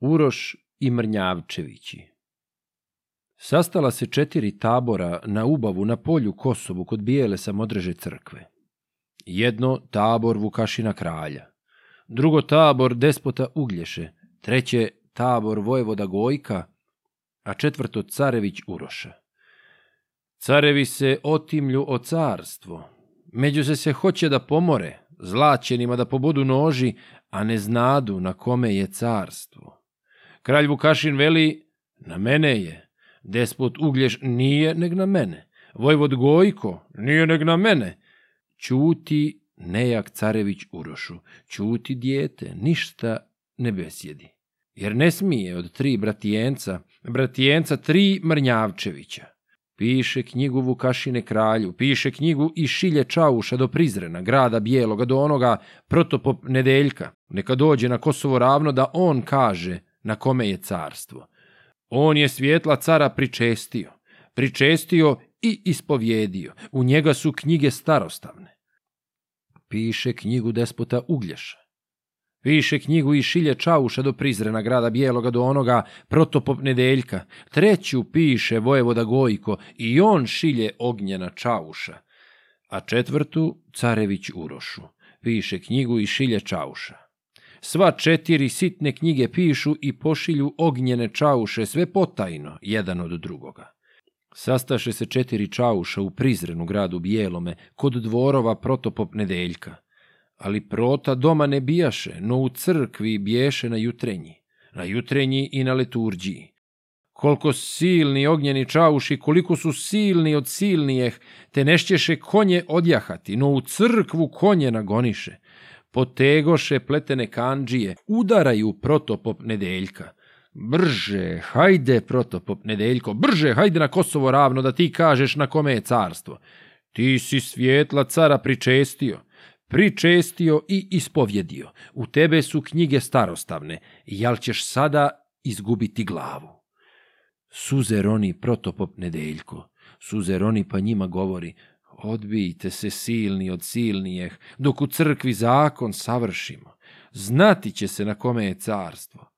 Uroš i Mrnjavčevići. Sastala se četiri tabora na ubavu na polju Kosovu kod bijele samodreže crkve. Jedno tabor Vukašina kralja, drugo tabor despota Uglješe, treće tabor Vojevoda Gojka, a četvrto Carević Uroša. Carevi se otimlju o carstvo, među se se hoće da pomore, zlaćenima da pobodu noži, a ne znadu na kome je carstvo. Kralj Vukašin veli, na mene je. Despot Uglješ nije neg na mene. Vojvod Gojko nije neg na mene. Ćuti Nejak Carević Urošu, ćuti dijete, ništa ne besjedi. Jer ne smije od tri bratijenca, bratijenca tri Mrnjavčevića. Piše knjigu Vukašine kralju, piše knjigu i šilje Čauša do Prizrena, grada Bijeloga, do onoga protopop Nedeljka. Neka dođe na Kosovo ravno da on kaže na kome je carstvo. On je svjetla cara pričestio, pričestio i ispovjedio. U njega su knjige starostavne. Piše knjigu despota Uglješa. Piše knjigu i šilje Čauša do Prizrena, grada Bijeloga do onoga protopop Nedeljka. Treću piše Vojevoda Gojko i on šilje Ognjena Čauša. A četvrtu Carević Urošu. Piše knjigu i šilje Čauša. Sva četiri sitne knjige pišu i pošilju ognjene čauše sve potajno, jedan od drugoga. Sastaše se četiri čauša u Prizrenu gradu Bijelome, kod dvorova protopop nedeljka. Ali prota doma ne bijaše, no u crkvi biješe na jutrenji, na jutrenji i na leturđiji. Koliko silni ognjeni čauši, koliko su silni od silnijeh, te nešćeše konje odjahati, no u crkvu konje nagoniše potegoše pletene kanđije, udaraju protopop nedeljka. Brže, hajde protopop nedeljko, brže, hajde na Kosovo ravno da ti kažeš na kome je carstvo. Ti si svjetla cara pričestio, pričestio i ispovjedio. U tebe su knjige starostavne, jel ćeš sada izgubiti glavu? Suzeroni protopop nedeljko, Suzeroni pa njima govori – odbijte se silni od silnijeh, dok u crkvi zakon savršimo. Znati će se na kome je carstvo.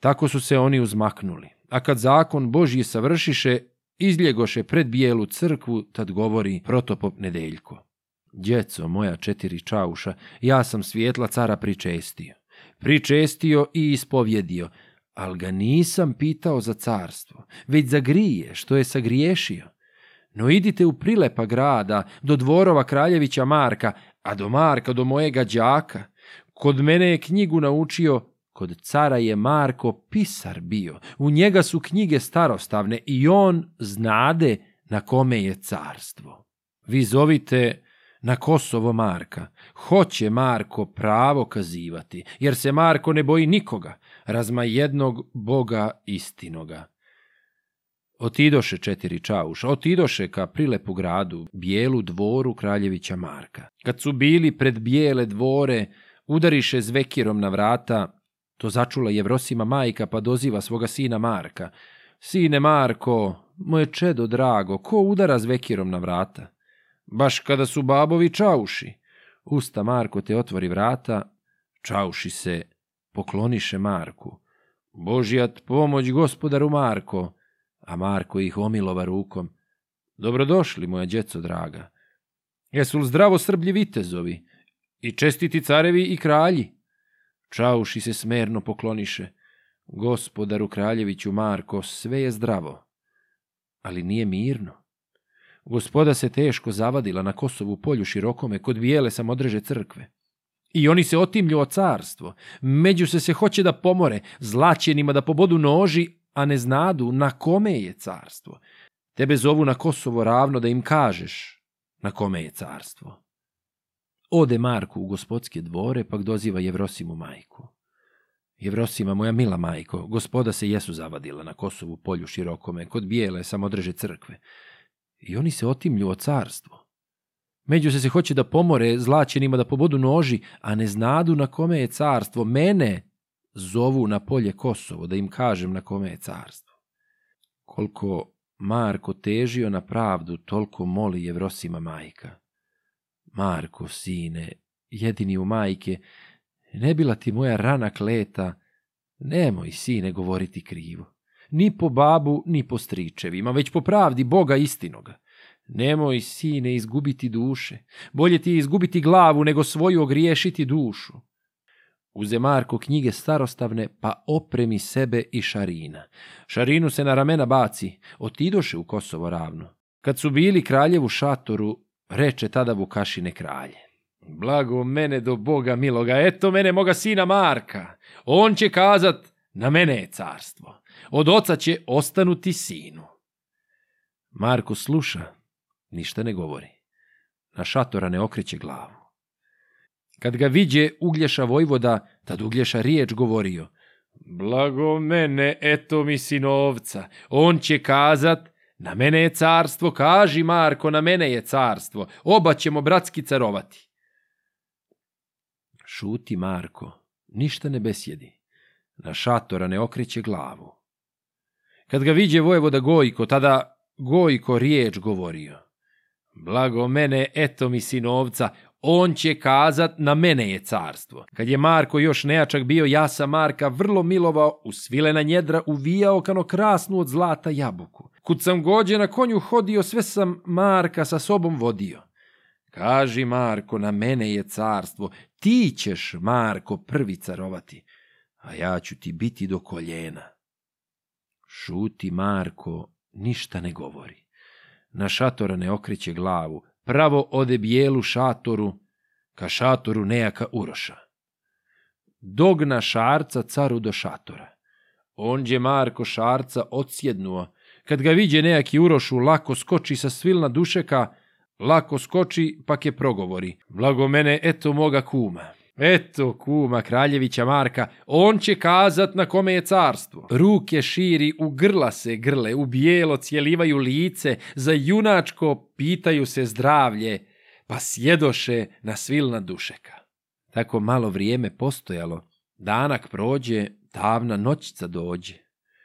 Tako su se oni uzmaknuli. A kad zakon Božji savršiše, izljegoše pred bijelu crkvu, tad govori protopop Nedeljko. Djeco moja četiri čauša, ja sam svijetla cara pričestio. Pričestio i ispovjedio, al ga nisam pitao za carstvo, već za grije što je sagriješio. No idite u prilepa grada, do dvorova Kraljevića Marka, a do Marka do mojega đaka. Kod mene je knjigu naučio, kod cara je Marko pisar bio. U njega su knjige starostavne i on znade na kome je carstvo. Vi zovite na Kosovo Marka. Hoće Marko pravo kazivati, jer se Marko ne boji nikoga, razma jednog Boga istinoga. Otidoše četiri čauša, otidoše ka prilepu gradu, bijelu dvoru kraljevića Marka. Kad su bili pred bijele dvore, udariše zvekirom na vrata, to začula je Vrosima majka pa doziva svoga sina Marka. Sine Marko, moje čedo drago, ko udara zvekirom na vrata? Baš kada su babovi čauši. Usta Marko te otvori vrata, čauši se, pokloniše Marku. Božijat pomoć gospodaru Marko, a Marko ih omilova rukom. Dobrodošli, moja djeco draga. Jesu li zdravo srblji vitezovi i čestiti carevi i kralji? Čauši se smerno pokloniše. Gospodaru kraljeviću Marko, sve je zdravo, ali nije mirno. Gospoda se teško zavadila na Kosovu polju širokome, kod bijele samodreže crkve. I oni se otimlju o carstvo, među se se hoće da pomore, zlaćenima da pobodu noži, a ne znadu na kome je carstvo. Tebe zovu na Kosovo ravno da im kažeš na kome je carstvo. Ode Marku u gospodske dvore, pak doziva Jevrosimu majku. Jevrosima, moja mila majko, gospoda se jesu zavadila na Kosovu polju širokome, kod bijele samodrže crkve. I oni se otimlju o carstvo. Među se se hoće da pomore zlačenima da pobodu noži, a ne znadu na kome je carstvo. Mene, zovu na polje Kosovo da im kažem na kome je carstvo. Koliko Marko težio na pravdu, toliko moli Jevrosima majka. Marko, sine, jedini u majke, ne bila ti moja rana kleta, nemoj, sine, govoriti krivo. Ni po babu, ni po stričevima, već po pravdi Boga istinoga. Nemoj, sine, izgubiti duše. Bolje ti je izgubiti glavu nego svoju ogriješiti dušu. Uze Marko knjige starostavne, pa opremi sebe i šarina. Šarinu se na ramena baci, otidoše u Kosovo ravno. Kad su bili kraljevu šatoru, reče tada Vukašine kralje. Blago mene do Boga miloga, eto mene moga sina Marka. On će kazat, na mene je carstvo. Od oca će ostanuti sinu. Marko sluša, ništa ne govori. Na šatora ne okreće glavu. Kad ga viđe Uglješa Vojvoda, tad Uglješa riječ govorio. Blago mene, eto mi sinovca, on će kazat, na mene je carstvo, kaži Marko, na mene je carstvo, oba ćemo bratski carovati. Šuti Marko, ništa ne besjedi, na šatora ne okreće glavu. Kad ga viđe Vojvoda Gojko, tada Gojko riječ govorio. Blago mene, eto mi sinovca, on će kazat na mene je carstvo. Kad je Marko još nejačak bio, ja sam Marka vrlo milovao, u svilena njedra uvijao kano krasnu od zlata jabuku. Kud sam gođe na konju hodio, sve sam Marka sa sobom vodio. Kaži Marko, na mene je carstvo, ti ćeš Marko prvi carovati, a ja ću ti biti do koljena. Šuti Marko, ništa ne govori. Na šatora ne okreće glavu, pravo ode bijelu šatoru, ka šatoru nejaka uroša. Dogna šarca caru do šatora. Onđe Marko šarca odsjednuo, kad ga viđe nejaki urošu, lako skoči sa svilna dušeka, lako skoči, pak je progovori. Blago mene, eto moga kuma. Eto kuma Kraljevića Marka, on će kazat na kome je carstvo. Ruke širi, u grla se grle, u bijelo cjelivaju lice, za junačko pitaju se zdravlje, pa sjedoše na svilna dušeka. Tako malo vrijeme postojalo, danak prođe, davna noćica dođe.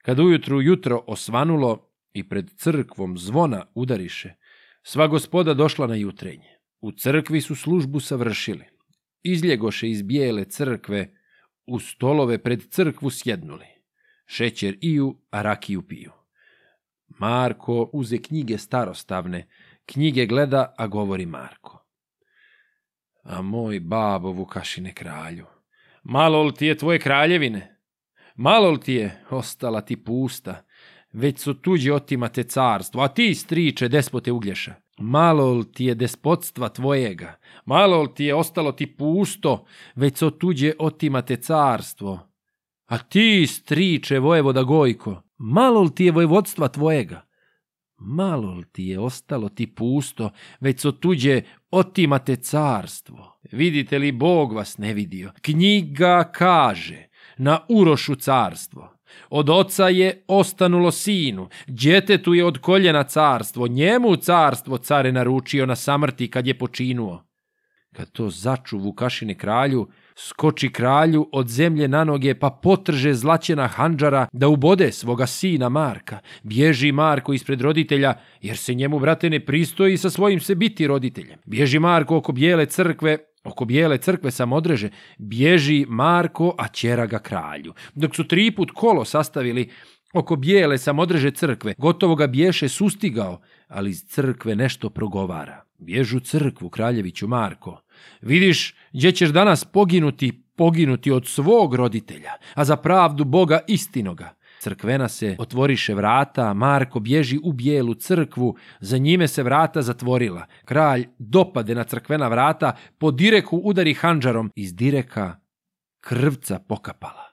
Kad ujutru jutro osvanulo i pred crkvom zvona udariše, sva gospoda došla na jutrenje. U crkvi su službu savršili. Izljegoše iz bijele crkve, u stolove pred crkvu sjednuli. Šećer iju, a rakiju piju. Marko uze knjige starostavne, knjige gleda, a govori Marko. A moj babo kašine kralju, malo li ti je tvoje kraljevine? Malo li ti je ostala ti pusta? Već su tuđi otimate carstvo, a ti striče despote uglješa. Malo ti je despotstva tvojega, malo ti je ostalo ti pusto, već so tuđe otimate carstvo. A ti, striče Vojevoda Gojko, malo ti je vojvodstva tvojega, malo ti je ostalo ti pusto, već so tuđe otimate carstvo. Vidite li Bog vas ne vidio? Knjiga kaže, na urošu carstvo. Od oca je ostanulo sinu, djetetu je od koljena carstvo, njemu carstvo care naručio na samrti kad je počinuo. Kad to začu Vukašine kralju, skoči kralju od zemlje na noge pa potrže zlaćena hanđara da ubode svoga sina Marka. Bježi Marko ispred roditelja jer se njemu brate ne pristoji sa svojim se biti roditeljem. Bježi Marko oko bijele crkve Oko bijele crkve samodreže bježi Marko, a ćera ga kralju. Dok su tri put kolo sastavili oko bijele samodreže crkve, gotovo ga bješe sustigao, ali iz crkve nešto progovara. Bježu crkvu, kraljeviću Marko. Vidiš, gdje ćeš danas poginuti, poginuti od svog roditelja, a za pravdu Boga istinoga. Crkvena se otvoriše vrata, Marko bježi u bijelu crkvu, za njime se vrata zatvorila. Kralj dopade na crkvena vrata, po direku udari hanđarom, iz direka krvca pokapala.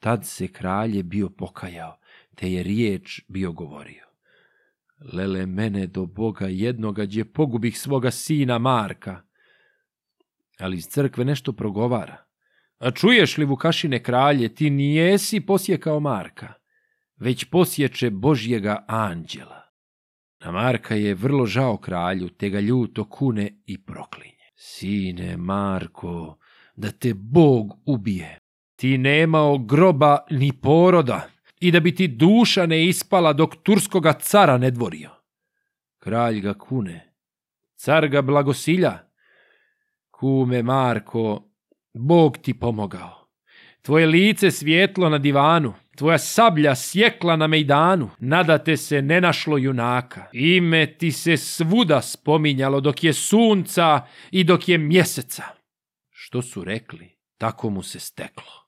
Tad se kralj je bio pokajao, te je riječ bio govorio. Lele mene do Boga jednoga, gdje pogubih svoga sina Marka. Ali iz crkve nešto progovara. A čuješ li, Vukašine kralje, ti nijesi posjekao Marka, već posječe Božjega anđela. Na Marka je vrlo žao kralju, te ga ljuto kune i proklinje. Sine Marko, da te Bog ubije, ti nemao groba ni poroda i da bi ti duša ne ispala dok turskoga cara ne dvorio. Kralj ga kune, car ga blagosilja. Kume Marko, Bog ti pomogao. Tvoje lice svjetlo na divanu, tvoja sablja sjekla na mejdanu, nada te se ne našlo junaka. Ime ti se svuda spominjalo dok je sunca i dok je mjeseca. Što su rekli, tako mu se steklo.